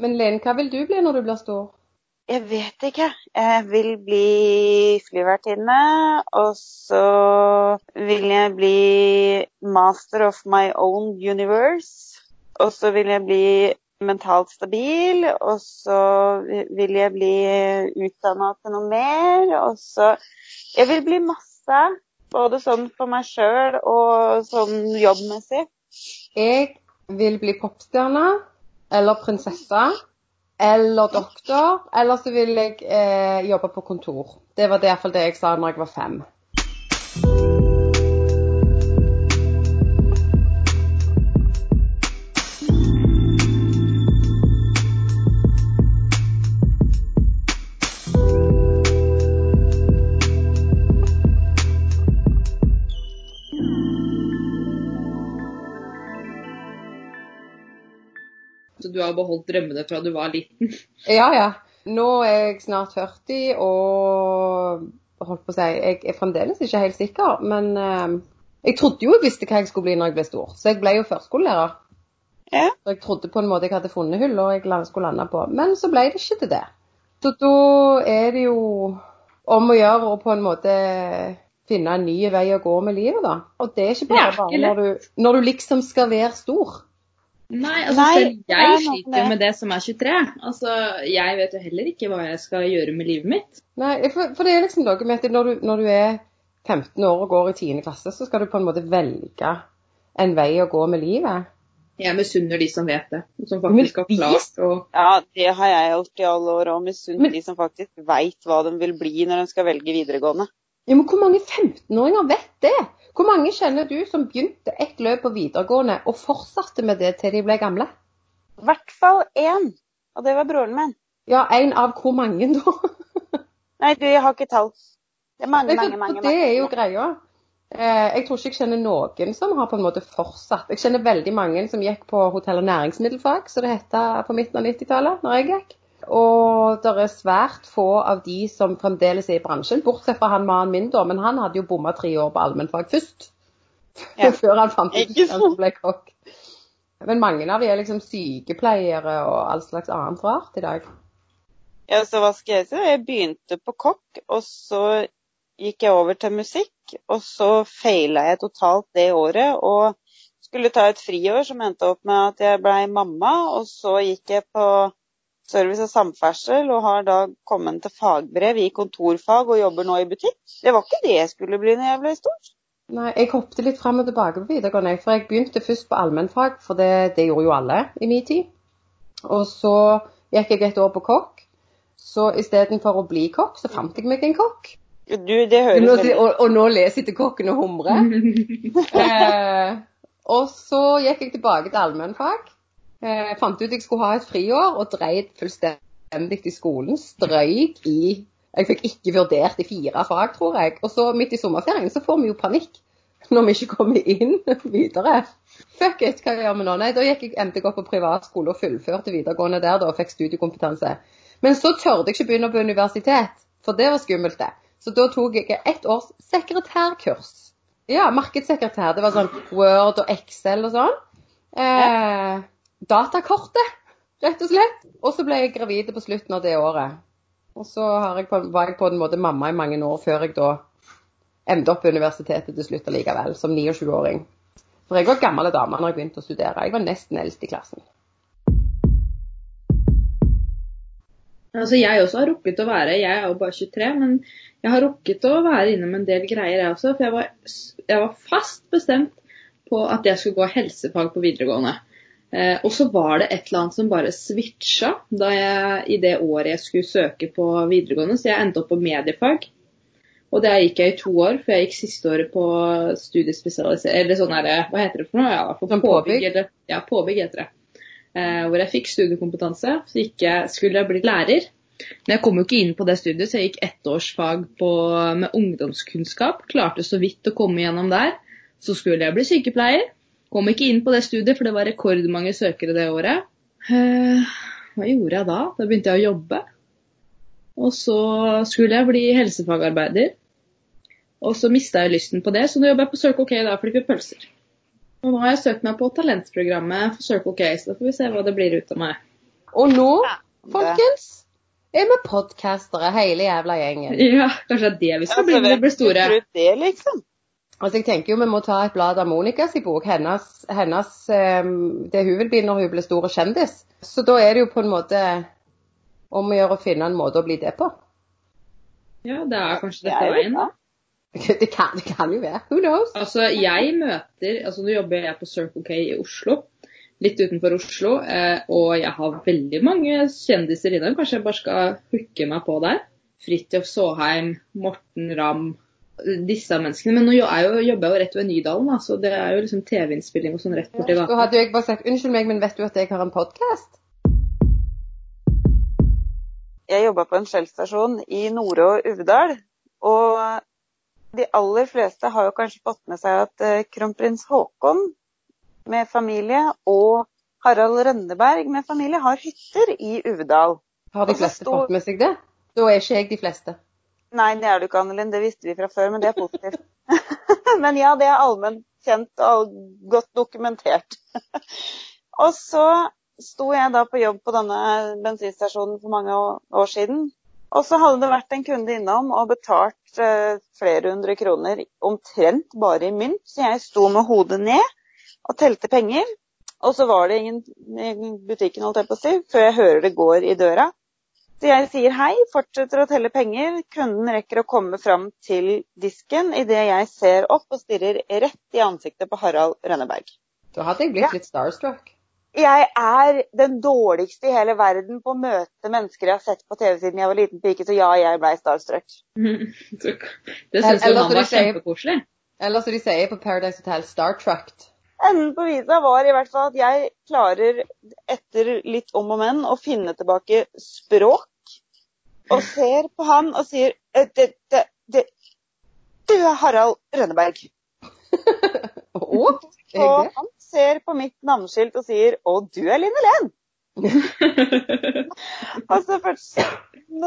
Men Len, hva vil du bli når du blir stor? Jeg vet ikke. Jeg vil bli flyvertinne, og så vil jeg bli master of my own universe. Og så vil jeg bli mentalt stabil, og så vil jeg bli utdanna til noe mer. Og så Jeg vil bli masse. Både sånn for meg sjøl og sånn jobbmessig. Jeg vil bli popstjerne eller prinsesse eller doktor, eller så vil jeg eh, jobbe på kontor. Det var i hvert det jeg sa når jeg var fem. Så du har beholdt drømmene fra du var liten? Ja, ja. Nå er jeg snart 40 og holdt på å si, jeg er fremdeles ikke helt sikker, men eh, jeg trodde jo jeg visste hva jeg skulle bli når jeg ble stor, så jeg ble jo førskolelærer. Ja. Så jeg trodde på en måte jeg hadde funnet hull og jeg skulle lande på, men så ble det ikke til det. Så da er det jo om å gjøre å på en måte finne en ny vei å gå med livet, da. Og det er ikke bare bare når du, når du liksom skal være stor. Nei, altså Nei, selv jeg sliter jo med det som er 23. Altså, jeg vet jo heller ikke hva jeg skal gjøre med livet mitt. Nei, for, for det er liksom noe med at når du, når du er 15 år og går i 10. klasse, så skal du på en måte velge en vei å gå med livet. Jeg misunner de som vet det, som faktisk har klart å Ja, det har jeg gjort i alle år, og Misunner de som faktisk veit hva de vil bli når de skal velge videregående. Ja, men hvor mange 15-åringer vet det? Hvor mange kjenner du som begynte et løp på videregående og fortsatte med det til de ble gamle? I hvert fall én, og det var broren min. Ja, en av hvor mange da? Nei, du, jeg har ikke tall. Det er mange, Nei, mange, mange. det er jo greia. Eh, jeg tror ikke jeg kjenner noen som har på en måte fortsatt. Jeg kjenner veldig mange som gikk på hotell- og næringsmiddelfag, som det het på midten av 90-tallet, når jeg gikk. Og det er svært få av de som fremdeles er i bransjen, bortsett fra han mannen min, da. Men han hadde jo bomma tre år på allmennfag først. Ja. Før han fant ut at han ble kokk. Men mange av de er liksom sykepleiere og all slags annet rart i dag. Ja, så hva skal jeg si? Jeg begynte på kokk, og så gikk jeg over til musikk, og så feila jeg totalt det året. Og skulle ta et friår som endte opp med at jeg blei mamma, og så gikk jeg på service og samferdsel og har da kommet til fagbrev i kontorfag og jobber nå i butikk. Det var ikke det jeg skulle bli når jeg ble stor. Nei, jeg hoppet litt fram og tilbake på videregående, for jeg begynte først på allmennfag, for det, det gjorde jo alle i min tid. Og så gikk jeg et år på kokk. Så istedenfor å bli kokk, så fant jeg meg en kokk. Du, det høres Nå, og, og nå til kokken og humrer. eh, og så gikk jeg tilbake til allmennfag. Eh, fant ut jeg skulle ha et friår, og dreit fullstendig i skolen. Strøyk i Jeg fikk ikke vurdert i fire fag, tror jeg. Og så midt i sommerferien så får vi jo panikk når vi ikke kommer inn videre. Fuck it, hva gjør vi nå? Nei, da gikk jeg, endte jeg opp på privatskole og fullførte videregående der da, og fikk studiekompetanse. Men så tørde jeg ikke begynne på universitet, for det var skummelt, det. Så da tok jeg ett års sekretærkurs. Ja, markedssekretær. Det var sånn Word og Excel og sånn. Eh, datakortet, rett og slett. Og så ble jeg gravid på slutten av det året. Og så jeg på, var jeg på en måte mamma i mange år før jeg da endte opp på universitetet til slutt allikevel, som 29-åring. For jeg var gammel dame når jeg begynte å studere. Jeg var nesten eldst i klassen. Altså, jeg også har rukket å være Jeg er jo bare 23, men jeg har rukket å være innom en del greier, jeg også. For jeg var, jeg var fast bestemt på at jeg skulle gå helsefag på videregående. Eh, og så var det et eller annet som bare switcha da jeg, i det året jeg skulle søke på videregående, så jeg endte opp på mediefag. Og der gikk jeg i to år, for jeg gikk siste året på studiespesialisering Eller sånn herre, hva heter det for noe? Ja, for påbygg? Eller, ja, påbygg heter det. Eh, hvor jeg fikk studiekompetanse. Så jeg, skulle jeg bli lærer. Men jeg kom jo ikke inn på det studiet, så jeg gikk ettårsfag på, med ungdomskunnskap. Klarte så vidt å komme gjennom der. Så skulle jeg bli sykepleier. Kom ikke inn på det studiet, for det var rekordmange søkere det året. Eh, hva gjorde jeg da? Da begynte jeg å jobbe. Og så skulle jeg bli helsefagarbeider. Og så mista jeg lysten på det, så nå jobber jeg på Circle K da og vi pølser. Og nå har jeg søkt meg på talentprogrammet for Circle K, så da får vi se hva det blir ut av meg. Og nå, folkens, er vi podkastere, hele jævla gjengen. Ja, kanskje det er det vi skal bli når vi blir store. Det, liksom. Altså, jeg tenker jo vi må ta et blad av Monicas i bok, hennes, hennes, um, det hun vil bli når hun blir stor og kjendis. Så da er det jo på en måte om å gjøre å finne en måte å bli det på. Ja, det er kanskje Det dette veien, da. Det kan, det kan jo være. Who knows? Altså, jeg møter Altså, nå jobber jeg på Circle K i Oslo. Litt utenfor Oslo. Eh, og jeg har veldig mange kjendiser innom. Kanskje jeg bare skal hooke meg på der. Fridtjof Saaheim, Morten Ramm. Disse menneskene. Men nå er jo, jobber jeg jo rett ved Nydalen, da, så det er jo liksom TV-innspilling og sånn rett borti Da gata. hadde jeg bare sagt unnskyld meg, men vet du at jeg har en podkast? Jeg jobba på en Shell-stasjon i Nore og Uvdal. Og de aller fleste har jo kanskje fått med seg at eh, kronprins Haakon med familie og Harald Rønneberg med familie har hytter i Uvdal. Har de fleste fått med seg det? Da er ikke jeg de fleste. Nei, det er du ikke, Annelin. Det visste vi fra før, men det er positivt. men ja, det er allment kjent og godt dokumentert. og så sto jeg da på jobb på denne bensinstasjonen for mange år siden. Og så hadde det vært en kunde innom og betalt eh, flere hundre kroner omtrent bare i mynt. Så jeg sto med hodet ned og telte penger. Og så var det ingen i butikken, holdt jeg på å si, før jeg hører det går i døra. Så jeg sier hei, fortsetter å telle penger. Kunden rekker å komme fram til disken idet jeg ser opp og stirrer rett i ansiktet på Harald Rønneberg. Da hadde jeg blitt Ja. litt starstruck. Jeg er den dårligste i hele verden på å møte mennesker jeg har sett på TV siden jeg var liten pike, så ja, jeg blei starstruck. Det syns jo Eller han var kjempekoselig. Eller som de sier på Paradise Hotel, startrucked. Enden på visa var i hvert fall at jeg klarer, etter litt om og men, å finne tilbake språk. Og ser på han og sier «Eh, det, det, det, Du er Harald Rønneberg. Og Og han ser på mitt navneskilt og sier 'Å, du er Linn Helen'. Og så først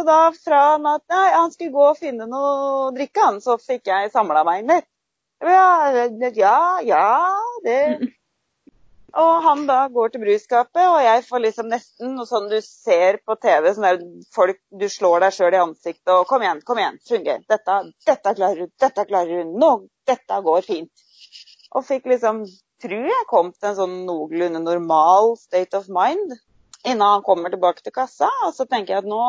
da fra at nei, han skulle gå og finne noe å drikke, han, så fikk jeg samla meg litt. Ja, ja, ja, det Og han da går til brusskapet, og jeg får liksom nesten noe sånn du ser på TV, sånn der folk Du slår deg sjøl i ansiktet og 'Kom igjen, kom igjen, Fungerer. Dette, dette klarer du. Dette klarer du. Nå, dette går fint.' Og fikk liksom Tror jeg kom til en sånn noenlunde normal state of mind innen han kommer tilbake til kassa. Og så tenker jeg at nå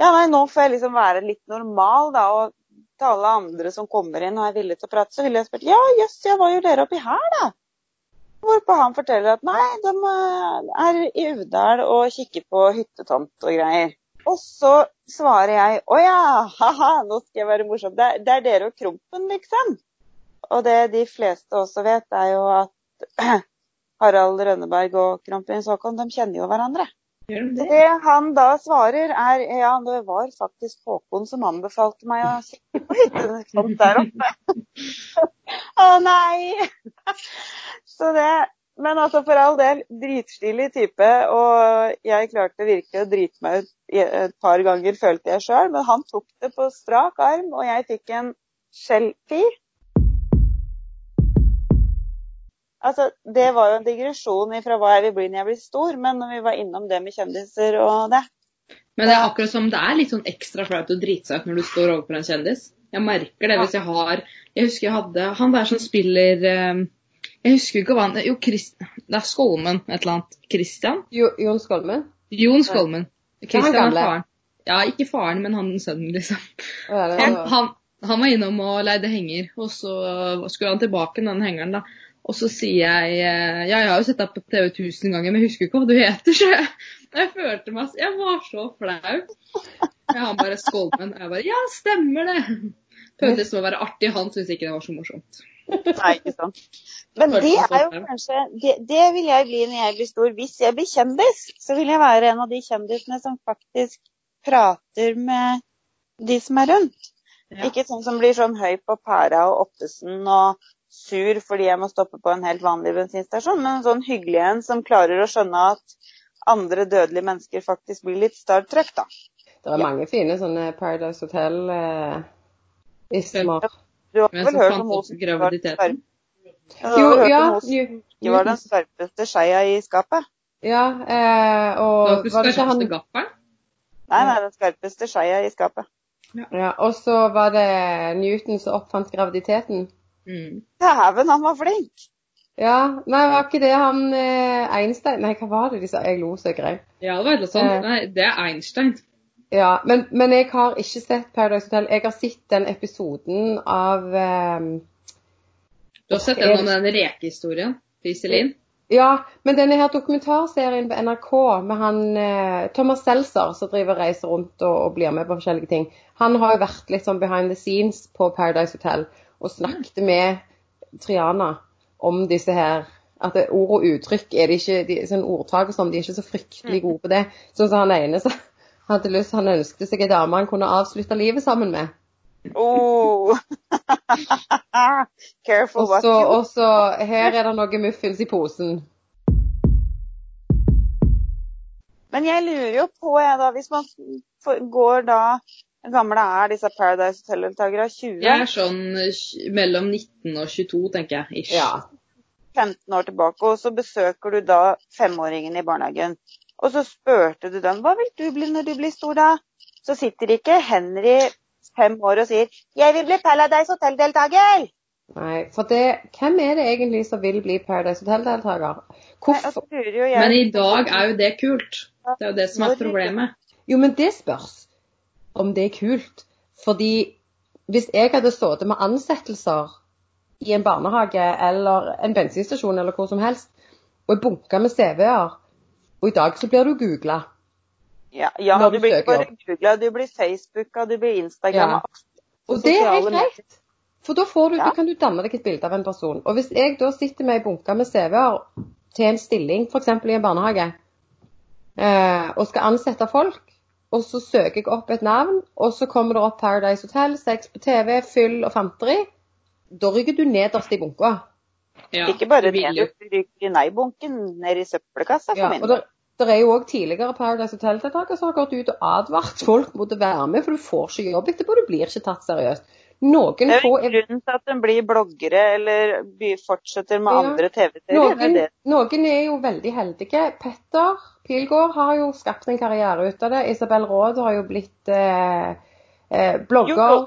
ja, nei, nå får jeg liksom være litt normal, da. Og til alle andre som kommer inn og er villige til å prate, så ville jeg spurt ja, jøss, ja, hva gjør dere oppi her, da? Hvorpå han forteller at nei, de eh, er i Uvdal og kikker på hyttetomt og greier. Og så svarer jeg å ja, ha-ha, nå skal jeg være morsom. Det er, det er dere og Krompen, liksom. Og det de fleste også vet, er jo at Harald Rønneberg og kronprins Haakon, de kjenner jo hverandre. Gjør de det? det han da svarer er ja, det var faktisk Håkon som anbefalte meg å kikke på der oppe. Å nei! Så det Men altså for all del, dritstilig type. Og jeg klarte virkelig å drite meg ut et par ganger, følte jeg sjøl. Men han tok det på strak arm, og jeg fikk en selfie. Altså, Det var jo en digresjon fra hva jeg vil bli når jeg blir stor, men når vi var innom det med kjendiser og det Men det er akkurat som det er litt sånn ekstra flaut å drite seg ut når du står overfor en kjendis. Jeg merker det hvis jeg har Jeg husker jeg hadde han der som spiller eh, Jeg husker ikke hva han Jo, Christ, det er Skolmen et eller annet. Christian? Jo, Jon Skolmen? Jon Skolmen. Christian er faren. Ja, ikke faren, men han sønnen, liksom. Han, han, han var innom og leide henger, og så skulle han tilbake den hengeren, da. Og så sier jeg eh, Ja, jeg har jo sett deg på TV 1000 ganger, men jeg husker ikke hva du heter, så jeg, jeg følte meg Jeg var så flau. Jeg han bare Skolmen. Og jeg bare Ja, stemmer det! Føltes som å være artig, han syntes ikke det var så morsomt. Nei, ikke sant. Men det er jo kanskje det, det vil jeg bli når jeg blir stor. Hvis jeg blir kjendis, så vil jeg være en av de kjendisene som faktisk prater med de som er rundt. Ja. Ikke sånn som blir sånn høy på pæra og Ottesen og sur fordi jeg må stoppe på en helt vanlig bensinstasjon, men en sånn hyggelig en som klarer å skjønne at andre dødelige mennesker faktisk blir litt starstruck, da. Det er mange fine sånne Paradise Hotel-ismer. Du har vel hørt om hun som var den Ja, Jo, ja. hun var den skarpeste skeia i skapet? Ja, eh, og han skarpeste gaffelen. Nei, nei, den skarpeste skeia i skapet. ja, Og så var det Newton som oppfant graviditeten. Mm. Dæven, han var flink! Ja, nei, var ikke det han eh, Einstein Nei, hva var det de sa? Jeg lo så jeg grein. Ja, det var noe sånt. Eh. Nei, det er Einstein. Ja, men, men jeg har ikke sett Paradise Hotel. Jeg har sett den episoden av eh, Du har sett den om den rekehistorien til Iselin? Ja, men denne her dokumentarserien på NRK med han eh, Thomas Seltzer som driver og reiser rundt og, og blir med på forskjellige ting, han har jo vært litt sånn behind the scenes på Paradise Hotel og snakket med Triana om disse her at ord og uttrykk er de ikke, de, sånn ordtak og sånn, de er ikke så fryktelig gode på det. Sånn som han ene så hadde lyst, han ønsket seg ei dame han kunne avslutte livet sammen med. Oh. Careful what så, you og så her er det noe muffins i posen. Men jeg lurer jo på, jeg da, hvis man går da Hvor gamle er disse Paradise Hotel-deltakerne? 20? Jeg er sånn mellom 19 og 22, tenker jeg. Ish. Ja. 15 år tilbake, og så besøker du da femåringen i barnehagen. Og så spurte du dem hva vil du bli når du blir stor, da? Så sitter ikke Henry fem år og sier 'Jeg vil bli Paradise Hotel-deltaker'. Nei, for det, hvem er det egentlig som vil bli Paradise Hotel-deltaker? Hvorfor? Nei, jeg Men i dag er jo det kult. Det er jo det som er problemet. Jo, men det spørs om det er kult. Fordi hvis jeg hadde sittet med ansettelser i en barnehage eller en bensinstasjon eller hvor som helst, og jeg bunka med CV-er, og i dag så blir du googla. Ja, ja du du blir ikke bare googla, du blir Facebooka, du blir Instagramma. Og det er helt greit. For da, får du, Ja. da kan du danne deg et bilde av en person. Og hvis jeg da sitter med ei bunke med CV-er til en stilling, f.eks. i en barnehage, eh, og skal ansette folk, og så søker jeg opp et navn, og så kommer det opp Paradise Hotel, sex på TV, fyll og fanteri, da rykker du nederst i bunka. Ja, Ikke bare jo- du ryker i nei-bunken, ned i søppelkassa Ja, for min og del. det, det er jo òg tidligere Paradise Hotel-deltakere som har gått ut og advart folk mot å være med, for du får ikke jobb etterpå, du blir ikke tatt seriøst. Noen Det er jo jo grunnen til at de blir bloggere eller fortsetter med Ja. andre TV-serier. Er Noen, noen er jo veldig heldige. Petter Pilgaard har jo skapt en karriere ut av det. Isabel Råd har jo blitt eh, eh, blogger. Jo,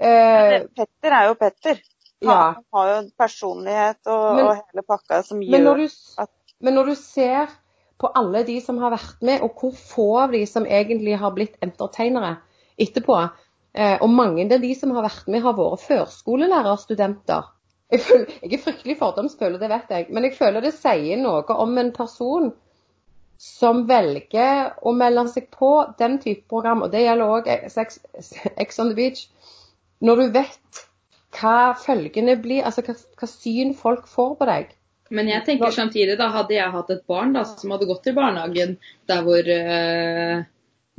Eh, Petter er jo Petter. Han ja. har jo en personlighet og, Men- og hele pakka som men, når gjør du, at men når du ser på alle de som har vært med, og hvor få av de som egentlig har blitt entertainere etterpå, og mange av de som har vært med, har vært førskolelærerstudenter. Jeg, føler, jeg er fryktelig fordomsfull, det vet jeg, men jeg føler det sier noe om en person som velger å melde seg på den type program, og det gjelder òg Sex Ex on the Beach, når du vet hva følgene blir, altså hva, hva syn folk får på deg. Men jeg tenker samtidig, da hadde jeg hatt et barn da, som hadde gått i barnehagen der hvor uh,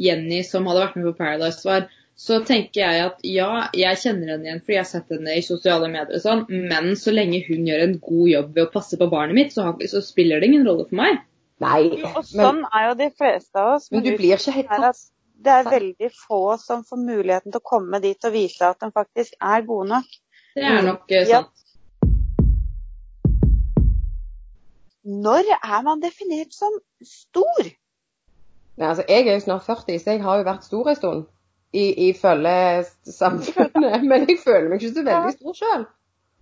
Jenny, som hadde vært med på Paradise, var, så tenker jeg at ja, jeg kjenner henne igjen fordi jeg har sett henne i sosiale medier og sånn, men så lenge hun gjør en god jobb ved å passe på barnet mitt, så, har, så spiller det ingen rolle for meg. Nei, Jo, og men, sånn er jo de fleste av oss. men du blir ikke helt tatt. det er veldig få som får muligheten til å komme dit og vise at de faktisk er gode nok. Det er nok eh, sant. Når er man definert som stor? Nei, altså, jeg er jo snart 40, så jeg har jo vært stor en stund ifølge samfunnet. Men jeg føler meg ikke så veldig stor sjøl.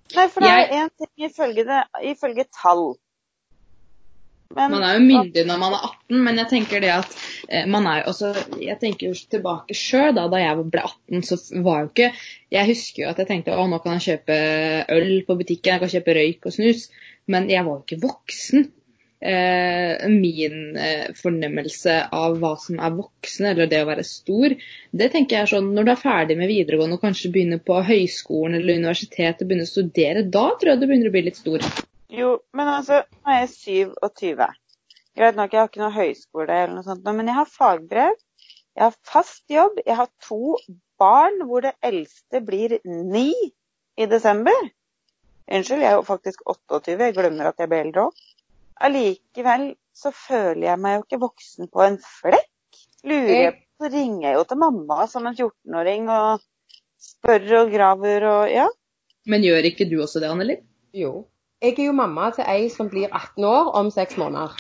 Nei, for det er én ting ifølge, det, ifølge tall. Men Man er jo myndig når man er 18, men jeg tenker det at eh, man er jo også Jeg tenker jo tilbake sjøl, da da jeg ble 18, så var jo ikke Jeg husker jo at jeg tenkte å, nå kan jeg kjøpe øl på butikken, jeg kan kjøpe røyk og snus. Men jeg var jo ikke voksen. Eh, min eh, fornemmelse av hva som er voksen, eller det å være stor, det tenker jeg er sånn når du er ferdig med videregående og kanskje begynner på høyskolen eller universitetet og begynner å studere, da tror jeg du begynner å bli litt stor. Jo, men altså, nå er jeg 27. Greit nok, jeg har ikke noe høyskole eller noe sånt, men jeg har fagbrev. Jeg har fast jobb. Jeg har to barn hvor det eldste blir ni i desember. Unnskyld, jeg er jo faktisk 28. Jeg glemmer at jeg blir eldre òg. Allikevel så føler jeg meg jo ikke voksen på en flekk. Lurer jeg på, så ringer jeg jo til mamma som en 14-åring og spør og graver og ja. Men gjør ikke du også det, Anneli? Jo. Jeg er jo mamma til ei som blir 18 år om seks måneder.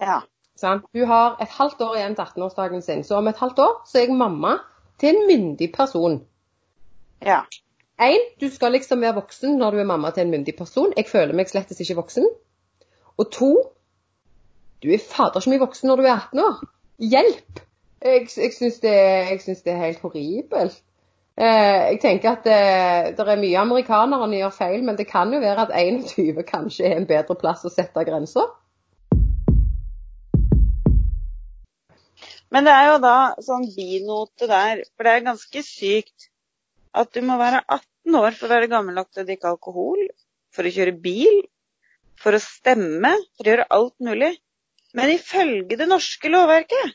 Ja. Sånn? Hun har et halvt år igjen til 18-årsdagen sin, så om et halvt år så er jeg mamma til en myndig person. Ja. Én, du skal liksom være voksen når du er mamma til en myndig person. Jeg føler meg slettes ikke voksen. Og to, du er fader så mye voksen når du er 18 år. Hjelp! Jeg, jeg syns det, det er helt horribelt. Eh, jeg tenker at det, det er mye amerikanere som gjør feil, men det kan jo være at 21 kanskje er en bedre plass å sette grenser. Men det er jo da sånn binote der, for det er ganske sykt at du må være 18 år for å være gammel nok til å drikke alkohol, for å kjøre bil, for å stemme, for å gjøre alt mulig. Men ifølge det norske lovverket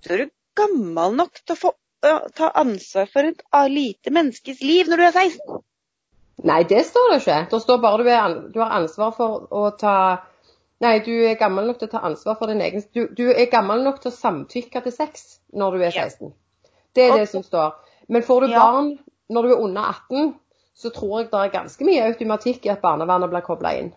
så er du gammel nok til å få ta ansvar for et lite menneskes liv når du er 16. Nei, det står det ikke. Det står bare du, er, du har ansvar for å ta Nei, du er gammel nok til å ta ansvar for din egen Du, du er gammel nok til å samtykke til sex når du er Ja. 16. Det er det som står. Men får du Ja. barn når du er under 18, så tror jeg det er ganske mye automatikk i at barnevernet blir kobla inn.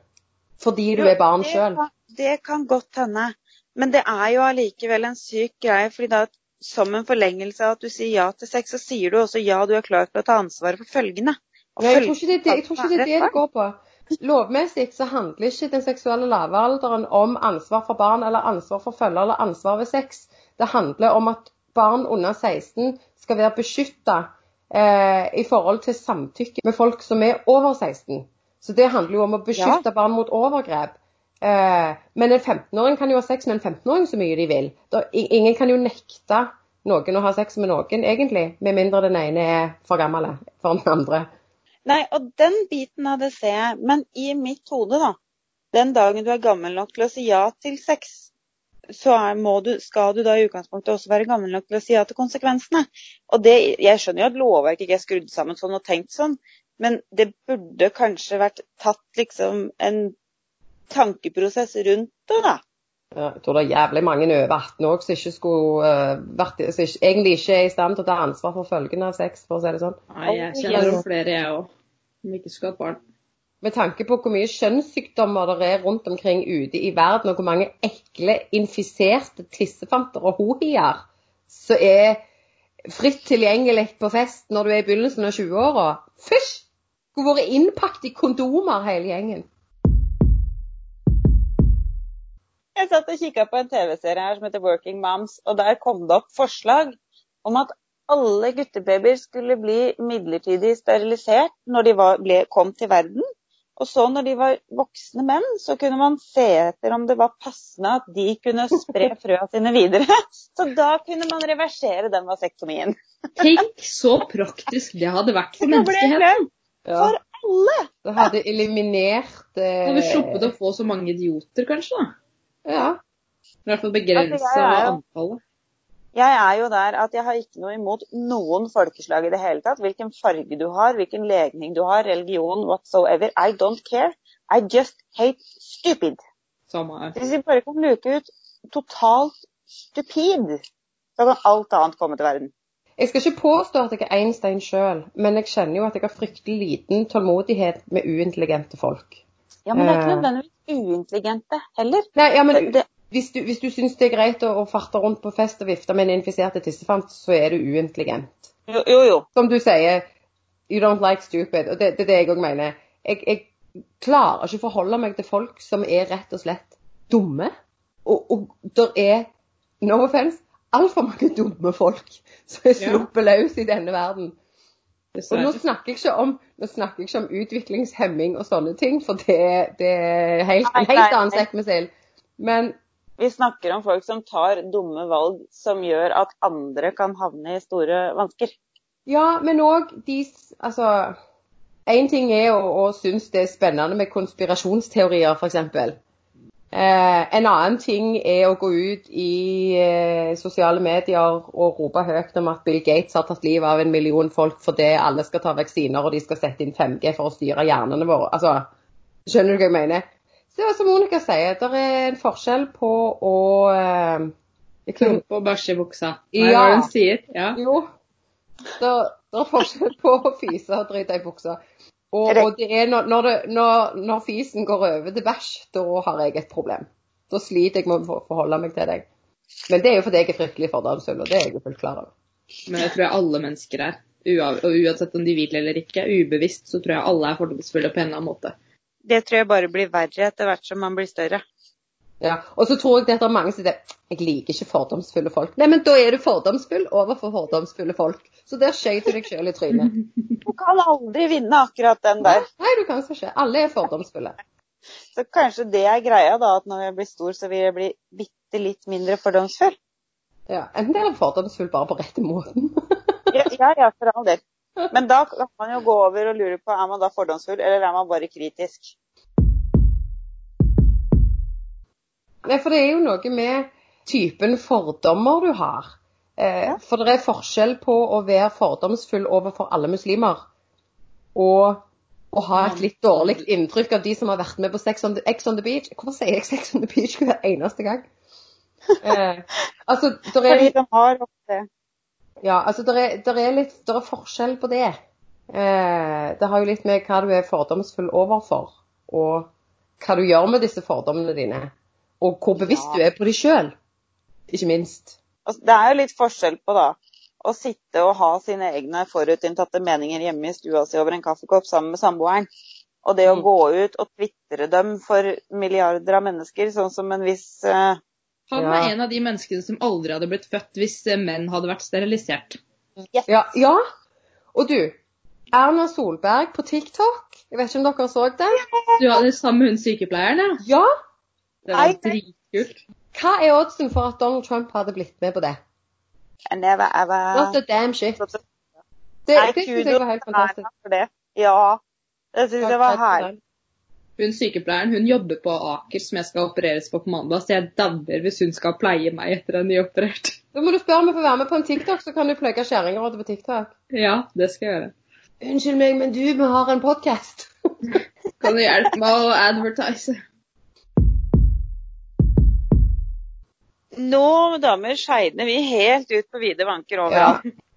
Fordi du er barn sjøl. Det kan godt hende. Men det er jo allikevel en syk greie. fordi da som en forlengelse av at du sier ja til sex, så sier du også ja, du er klar til å ta ansvaret for følgene. Nei, jeg tror det, jeg tror ikke det er det det går på. Lovmessig så handler ikke den seksuelle lavalderen om ansvar for barn eller ansvar for følger eller ansvar ved sex. Det handler om at barn under 16 skal være beskytta eh, i forhold til samtykke med folk som er over 16. Så det handler jo om å beskytte barn mot overgrep. Eh, men en 15-åring kan jo ha sex med en 15-åring så mye de vil. Da, ingen kan jo nekte noen å ha sex med noen, egentlig, med mindre den ene er for gammel for den andre. Nei, og den biten av det ser jeg. Men i mitt hode, da. Den dagen du er gammel nok til å si ja til sex, så må du, skal du da i utgangspunktet også være gammel nok til å si ja til konsekvensene. Og det, jeg skjønner jo at lovverket ikke er skrudd sammen sånn og tenkt sånn, men det burde kanskje vært tatt liksom en tankeprosess rundt det, da. Ja, Jeg tror det er jævlig mange over 18 òg som eh, som egentlig ikke er i stand til å ta ansvar for følgene av sex, for å si det sånn. Nei, jeg kjenner om flere, jeg òg. Som ikke skal ha barn. Med tanke på hvor mye kjønnssykdommer det er rundt omkring ute i verden, og hvor mange ekle, infiserte tissefanter og hohier så er fritt tilgjengelig på fest når du er i begynnelsen av 20-åra. Fysj! Skulle vært innpakket i kondomer hele gjengen. Jeg satt og kikka på en TV-serie her som heter Working Moms, og der kom det opp forslag om at alle guttebabyer skulle bli midlertidig sterilisert når de var, ble, kom til verden. Og så når de var voksne menn, så kunne man se etter om det var passende at de kunne spre frøa sine videre. Så da kunne man reversere den vasektomien. Tenk så praktisk det hadde vært for menneskeheten. Ja, For alle! det hadde eliminert Da hadde vi eh, sluppet å få så mange idioter, kanskje. da. Ja. I hvert fall begrensa Altså, antallet. Jeg er jo der at jeg har ikke noe imot noen folkeslag i det hele tatt. Hvilken farge du har, hvilken legning du har, religion, whatsoever. I don't care. I just hate stupid. Samme. Hvis vi bare kan luke ut totalt stupid, så kan alt annet komme til verden. Jeg skal ikke påstå at jeg er Einstein sjøl, men jeg kjenner jo at jeg har fryktelig liten tålmodighet med uintelligente folk. Ja, men det er ikke Eh. nødvendigvis uintelligente heller. Nei, ja, men Det- det- hvis du, hvis du syns det er greit å, å farte rundt på fest og vifte med en infisert tissefant, så er du uintelligent. Jo, jo. jo. Som du sier, you don't like stupid. Og det, det er det jeg òg mener. Jeg, jeg klarer ikke å forholde meg til folk som er rett og slett dumme. Og, og der er, no offense, altfor mange dumme folk som er sluppet løs i denne verden. Og nå snakker jeg ikke om, snakker jeg ikke om utviklingshemming og sånne ting, for det, det er helt, en helt annen sekk med sild. Men Vi snakker om folk som tar dumme valg som gjør at andre kan havne i store vansker. ja, men òg de Altså Én ting er å, å synes det er spennende med konspirasjonsteorier, f.eks. Eh, en annen ting er å gå ut i eh, sosiale medier og rope høyt om at Bill Gates har tatt livet av en million folk fordi alle skal ta vaksiner og de skal sette inn 5G for å styre hjernene våre. Altså, skjønner du hva jeg mener? Så som Monica sier, det er en forskjell på å eh, Klumpe og bæsje i buksa. Nei, Ja. hva er hun sier? Ja. Jo, det, det er forskjell på å fise og drite i buksa. Og, og det er når, når, det, når, når fisen går over til bæsj, da har jeg et problem. Da sliter jeg med å forholde meg til deg. Men det er jo fordi jeg er fryktelig fordomsfull, og det er jeg jo fullt klar over. Men det tror jeg alle mennesker er. Uav, Og uansett om de vil eller ikke, ubevisst, så tror jeg alle er fordomsfulle på en eller annen måte. Det tror jeg bare blir verre etter hvert som man blir større. Ja. Og så tror jeg det er mange som sier jeg liker ikke fordomsfulle folk. Nei, men da er du fordomsfull overfor fordomsfulle folk. Så der skjøt du deg sjøl i trynet. Du kan aldri vinne akkurat den der. Nei, du kan ikke. Alle er fordomsfulle. Så kanskje det er greia, da, at når jeg blir stor, så vil jeg bli bitte litt mindre fordomsfull. Ja. Enten er du fordomsfull bare på rette måten. Ja, ja, ja, for all del. Men da kan man jo gå over og lure på er man da fordomsfull, eller er man bare kritisk. Nei, for det er jo noe med typen fordommer du har. Eh, for det er forskjell på å være fordomsfull overfor alle muslimer og å ha et litt dårlig inntrykk av de som har vært med på Sex on the, X on the Beach. Hvorfor sier jeg Sex on the Beach hver eneste gang? Eh, altså, er Fordi de har ofte ja, altså, det er, der er litt der er forskjell på det. Eh, det har jo litt med hva du er fordomsfull overfor, og hva du gjør med disse fordommene dine. Og hvor bevisst Ja. du er på dem sjøl, ikke minst. altså, Det er jo litt forskjell på da å sitte og ha sine egne forutinntatte meninger hjemme i stua si over en kaffekopp sammen med samboeren, og det å Mm. gå ut og tvitre dem for milliarder av mennesker, sånn som en viss eh, Han Ja. var en av de menneskene som aldri hadde blitt født hvis eh, menn hadde vært sterilisert. yes. Ja, ja. Og du, Erna Solberg på TikTok, jeg vet ikke om dere så det? Du hadde sammen samme hun sykepleieren, ja. Ja. Det var dritkult. Hva er oddsen for at Donald Trump hadde blitt med på det? Never ever Not a damn shit. Det, det synes jeg var helt fantastisk. Det. Ja. Det syns jeg var herlig. Hun sykepleieren hun jobber på Aker, som jeg skal opereres på på mandag, så jeg dauer hvis hun skal pleie meg etter en nyoperert. Da må du spørre om jeg får være med på en TikTok, så kan du plugge kjerringrådet på TikTok. Ja, det skal jeg gjøre. Unnskyld meg, men du, vi har en podkast. Kan du hjelpe meg å advertise? Nå, damer, skeidner vi helt ut på vide vanker Ja.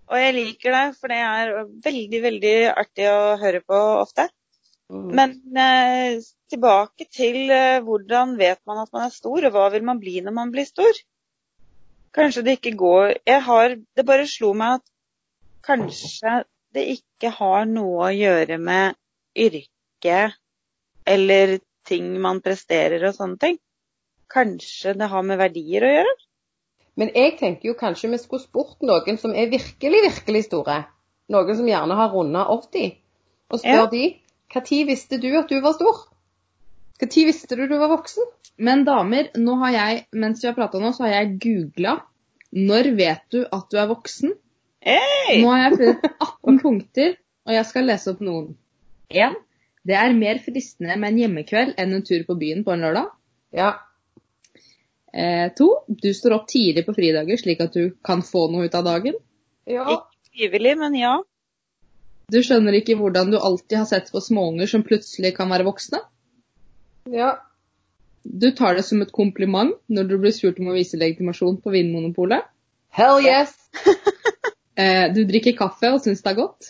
Og jeg liker det, for det er veldig, veldig artig å høre på ofte. Mm. Men eh, tilbake til eh, hvordan vet man at man er stor, og hva vil man bli når man blir stor? Kanskje det ikke går Jeg har Det bare slo meg at kanskje det ikke har noe å gjøre med yrke eller ting man presterer og sånne ting. Kanskje det har med verdier å gjøre? Men jeg tenker jo kanskje vi skulle spurt noen som er virkelig, virkelig store. Noen som gjerne har runda 80. Og spør Ja. de når visste du at du var stor? Når visste du du var voksen? Men damer, nå har jeg, mens vi har prata nå, så har jeg googla 'Når vet du at du er voksen?' Hey! Nå har jeg funnet 18 punkter, og jeg skal lese opp noen. 1. Det er mer fristende med en hjemmekveld enn en tur på byen på en lørdag. Ja. Eh, to, du står opp tidlig på fridager slik at du kan få noe ut av dagen. ja. Frivillig, men ja. Du skjønner ikke hvordan du alltid har sett på småunger som plutselig kan være voksne. ja. Du tar det som et kompliment når du blir spurt om å vise legitimasjon på Vinmonopolet. Hell yes! Eh, du drikker kaffe og syns det er godt.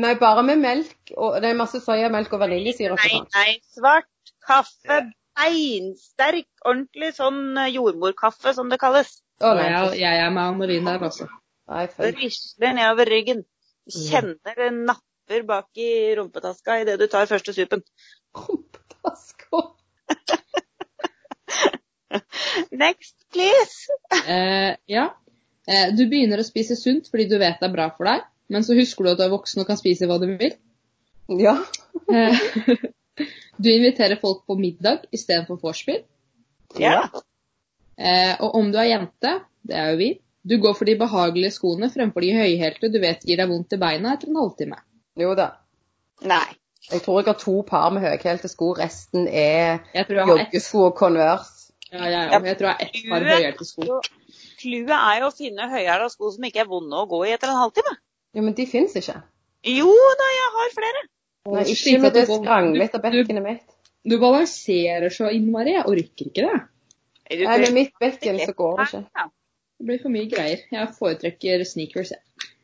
Nei, bare med melk. Og det er masse soyamelk og vaniljesyre. og Nei, nei. Svart kaffe, beinsterk, ordentlig sånn eh, jordmorkaffe, som det kalles. Å, nei, jeg, jeg er med Anne-Linn der, altså. Det risler nedover ryggen. Kjenner det napper bak i rumpetaska idet du tar første supen. Rumpetaska. Next, please. Eh, ja. Eh, du begynner å spise sunt fordi du vet det er bra for deg, men så husker du at du er voksen og kan spise hva du vil. Ja. Eh, du inviterer folk på middag istedenfor vorspiel. Ja. Eh, og om du er jente, det er jo vi, du går for de behagelige skoene fremfor de høyhælte du vet gir deg vondt i beina etter en halvtime. Jo da. Nei. Jeg tror jeg har to par med høyhælte sko. Resten er joggesko og Converse. Ja, ja, ja. Jeg tror jeg har ett par høyhælte sko. Clouet er jo å finne høyhæla sko som ikke er vonde å gå i etter en halvtime. Ja, men de fins ikke. Jo da, jeg har flere. Nei, ikke med det skranglete bekkenet mitt. Du balanserer så innmari. Jeg orker ikke det. Nei, med mitt bekken så går det ikke. Ja. Det blir for mye greier. Jeg foretrekker sneakers. jeg.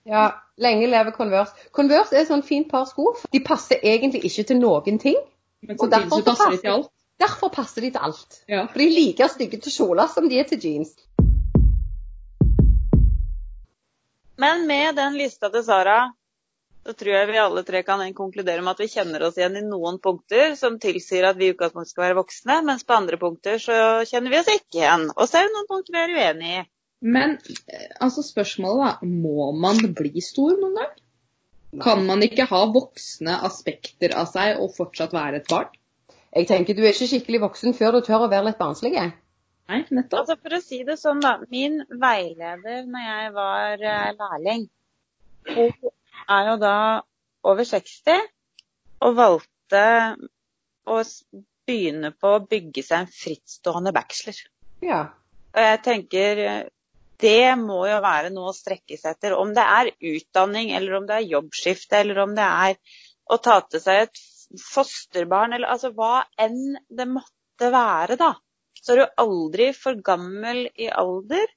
Ja, lenge leve Converse. Converse er sånn fint par sko. De passer egentlig ikke til noen ting. Men Og samtidig derfor så passer de til alt. Derfor passer de til alt. Ja. For de er like stygge til kjoler som de er til jeans. Men med den lista til Sara, så tror jeg vi alle tre kan konkludere med at vi kjenner oss igjen i noen punkter som tilsier at vi i utgangspunktet skal være voksne, mens på andre punkter så kjenner vi oss ikke igjen. Og så er det noen punkter vi er uenig i. Men eh, altså spørsmålet da, må man bli stor noen gang? Kan man ikke ha voksne aspekter av seg og fortsatt være et barn? Jeg tenker du er ikke skikkelig voksen før du tør å være litt barnslig. Nei, nettopp. Altså For å si det sånn, da. Min veileder når jeg var eh, lærling, hun er jo da over 60 og valgte å begynne på å bygge seg en frittstående bachelor. Ja. Og jeg tenker eh, det må jo være noe å strekke seg etter. Om det er utdanning, eller om det er jobbskifte, eller om det er å ta til seg et fosterbarn, eller altså hva enn det måtte være, da. Så er du aldri for gammel i alder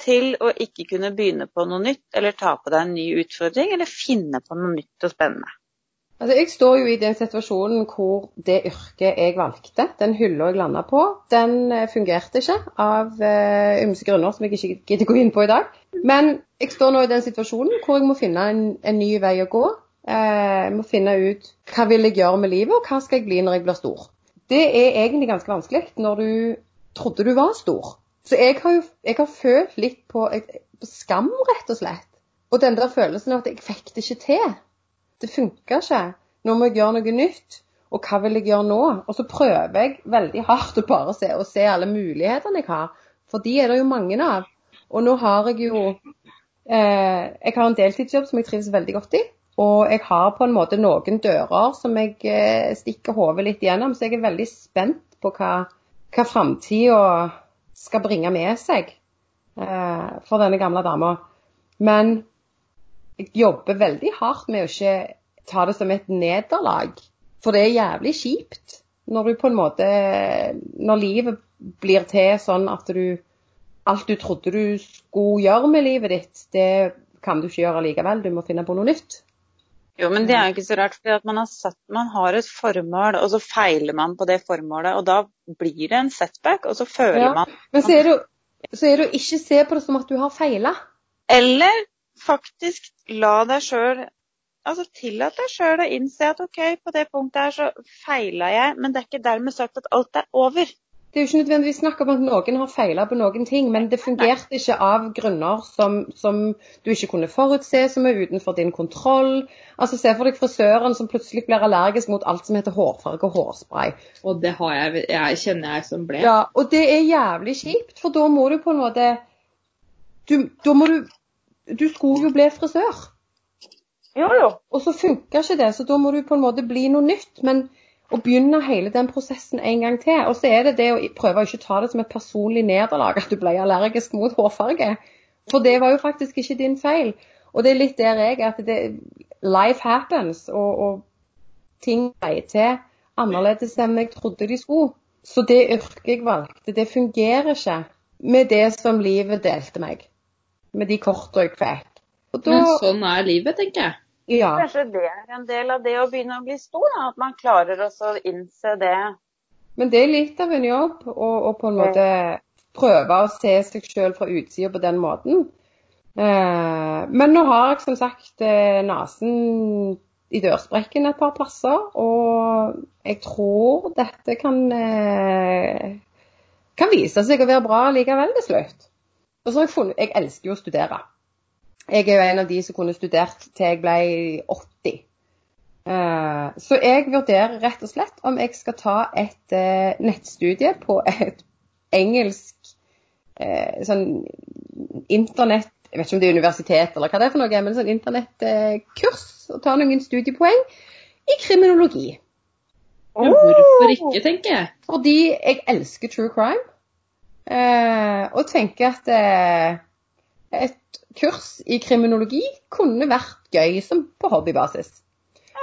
til å ikke kunne begynne på noe nytt, eller ta på deg en ny utfordring, eller finne på noe nytt og spennende. Altså, jeg står jo i den situasjonen hvor det yrket jeg valgte, den hylla jeg landa på, den eh, fungerte ikke av uh, grunner som jeg ikke gidder gå inn på i dag. Men jeg står nå i den situasjonen hvor jeg må finne en, en ny vei å gå. Uh, jeg må finne ut hva vil jeg gjøre med livet, og hva skal jeg bli når jeg blir stor. Det er egentlig ganske vanskelig når du trodde du var stor. Så jeg har jo jeg har følt litt på, på skam, rett og slett. Og den der følelsen av at jeg fikk det ikke til. Det funka ikke. Nå må jeg gjøre noe nytt. Og hva vil jeg gjøre nå? Og så prøver jeg veldig hardt å bare se, å se alle mulighetene jeg har. For de er det jo mange av. Og nå har jeg jo eh, Jeg har en deltidsjobb som jeg trives veldig godt i. Og jeg har på en måte noen dører som jeg eh, stikker hodet litt gjennom. Så jeg er veldig spent på hva, hva framtida skal bringe med seg eh, for denne gamle dama. Men jobber veldig hardt med å ikke ta det som et nederlag. For det er jævlig kjipt når du på en måte Når livet blir til sånn at du Alt du trodde du skulle gjøre med livet ditt, det kan du ikke gjøre likevel. Du må finne på noe nytt. Jo, men det er jo ikke så rart, for man har, man har et formål, og så feiler man på det formålet. Og da blir det en setback, og så føler Ja. man Men så er det, jo- så er det å ikke se på det som at du har feila. Eller faktisk la deg sjøl Altså tillat deg sjøl å innse at OK, på det punktet her så feila jeg, men det er ikke dermed sagt at alt er over. Det er jo ikke nødvendigvis snakk om at noen har feila på noen ting, men det fungerte ikke av grunner som, som du ikke kunne forutse, som er utenfor din kontroll. Altså Se for deg frisøren som plutselig blir allergisk mot alt som heter hårfarge og hårspray. Og det har jeg, jeg kjenner jeg som ble. Ja, Og det er jævlig kjipt, for da må du på en måte du, Da må du Du skulle jo bli frisør. Jo, jo. Og så funka ikke det, så da må du på en måte bli noe nytt. Men å begynne hele den prosessen en gang til. Og så er det det å prøve å ikke ta det som et personlig nederlag at du ble allergisk mot hårfarge. For det var jo faktisk ikke din feil. Og det er litt der jeg er, at det, life happens, og, og ting ble til annerledes enn jeg trodde de skulle. Så det yrket jeg valgte, det fungerer ikke med det som livet delte meg. Med de kortene jeg fikk. Og da, Men sånn er livet, tenker jeg. ja. Kanskje det er en del av det å begynne å bli stor, da, at man klarer også å innse det. Men det er litt av en jobb å å på en måte prøve å se seg sjøl fra utsida på den måten. Eh, men nå har jeg som sagt eh, nesen i dørsprekken et par plasser, og jeg tror dette kan eh, kan vise seg å være bra likevel til slutt. Og så har jeg funnet Jeg elsker jo å studere. Jeg er jo en av de som kunne studert til jeg ble 80. Eh, Så jeg vurderer rett og slett om jeg skal ta et eh, nettstudie på et engelsk eh, sånn internett Jeg vet ikke om det er universitet eller hva det er for noe, men sånn internettkurs. Og ta noen studiepoeng i kriminologi. Men hvorfor ikke, tenker jeg. Fordi jeg elsker true crime. Eh, og tenker at eh, et kurs i kriminologi kunne vært gøy som på hobbybasis.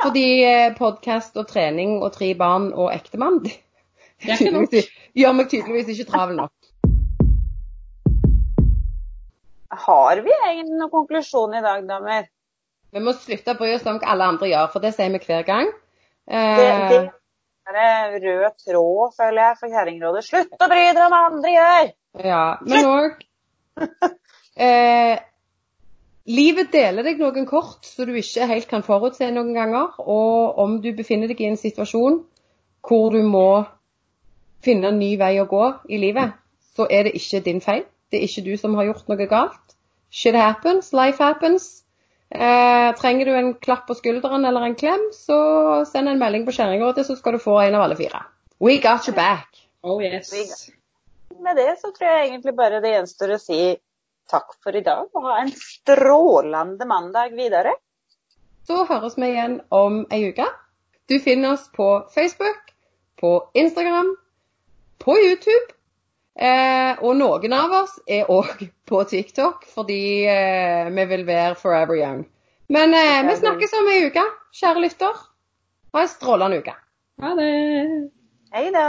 Fordi eh, podkast og trening og tre barn og ektemann det Det gjør meg tydeligvis ikke travel nok. Har vi egentlig noen konklusjon i dag, damer? Vi må slutte å bry oss om hva alle andre gjør, for det sier vi hver gang. Eh, Det, det Det er rød tråd, føler jeg, for Kjerringrådet. Slutt å bry dere om hva andre gjør! Ja, men òg eh, Livet deler deg noen kort så du ikke helt kan forutse noen ganger. Og om du befinner deg i en situasjon hvor du må finne en ny vei å gå i livet, så er det ikke din feil. Det er ikke du som har gjort noe galt. Shit happens, life happens. Eh, trenger du en klapp på skulderen eller en klem, så send en melding på Kjerringrådet, så skal du få en av alle fire. We got you back. Oh yes. Med det så tror jeg egentlig bare det gjenstår å si takk for i dag, og ha en strålende mandag videre. Så høres vi igjen om ei uke. Du finner oss på Facebook, på Instagram, på YouTube. Eh, og noen av oss er òg på TikTok, fordi eh, vi vil være forever young. Men eh, vi snakkes om ei uke, kjære lytter. Ha en strålende uke. Ha det. Hei da!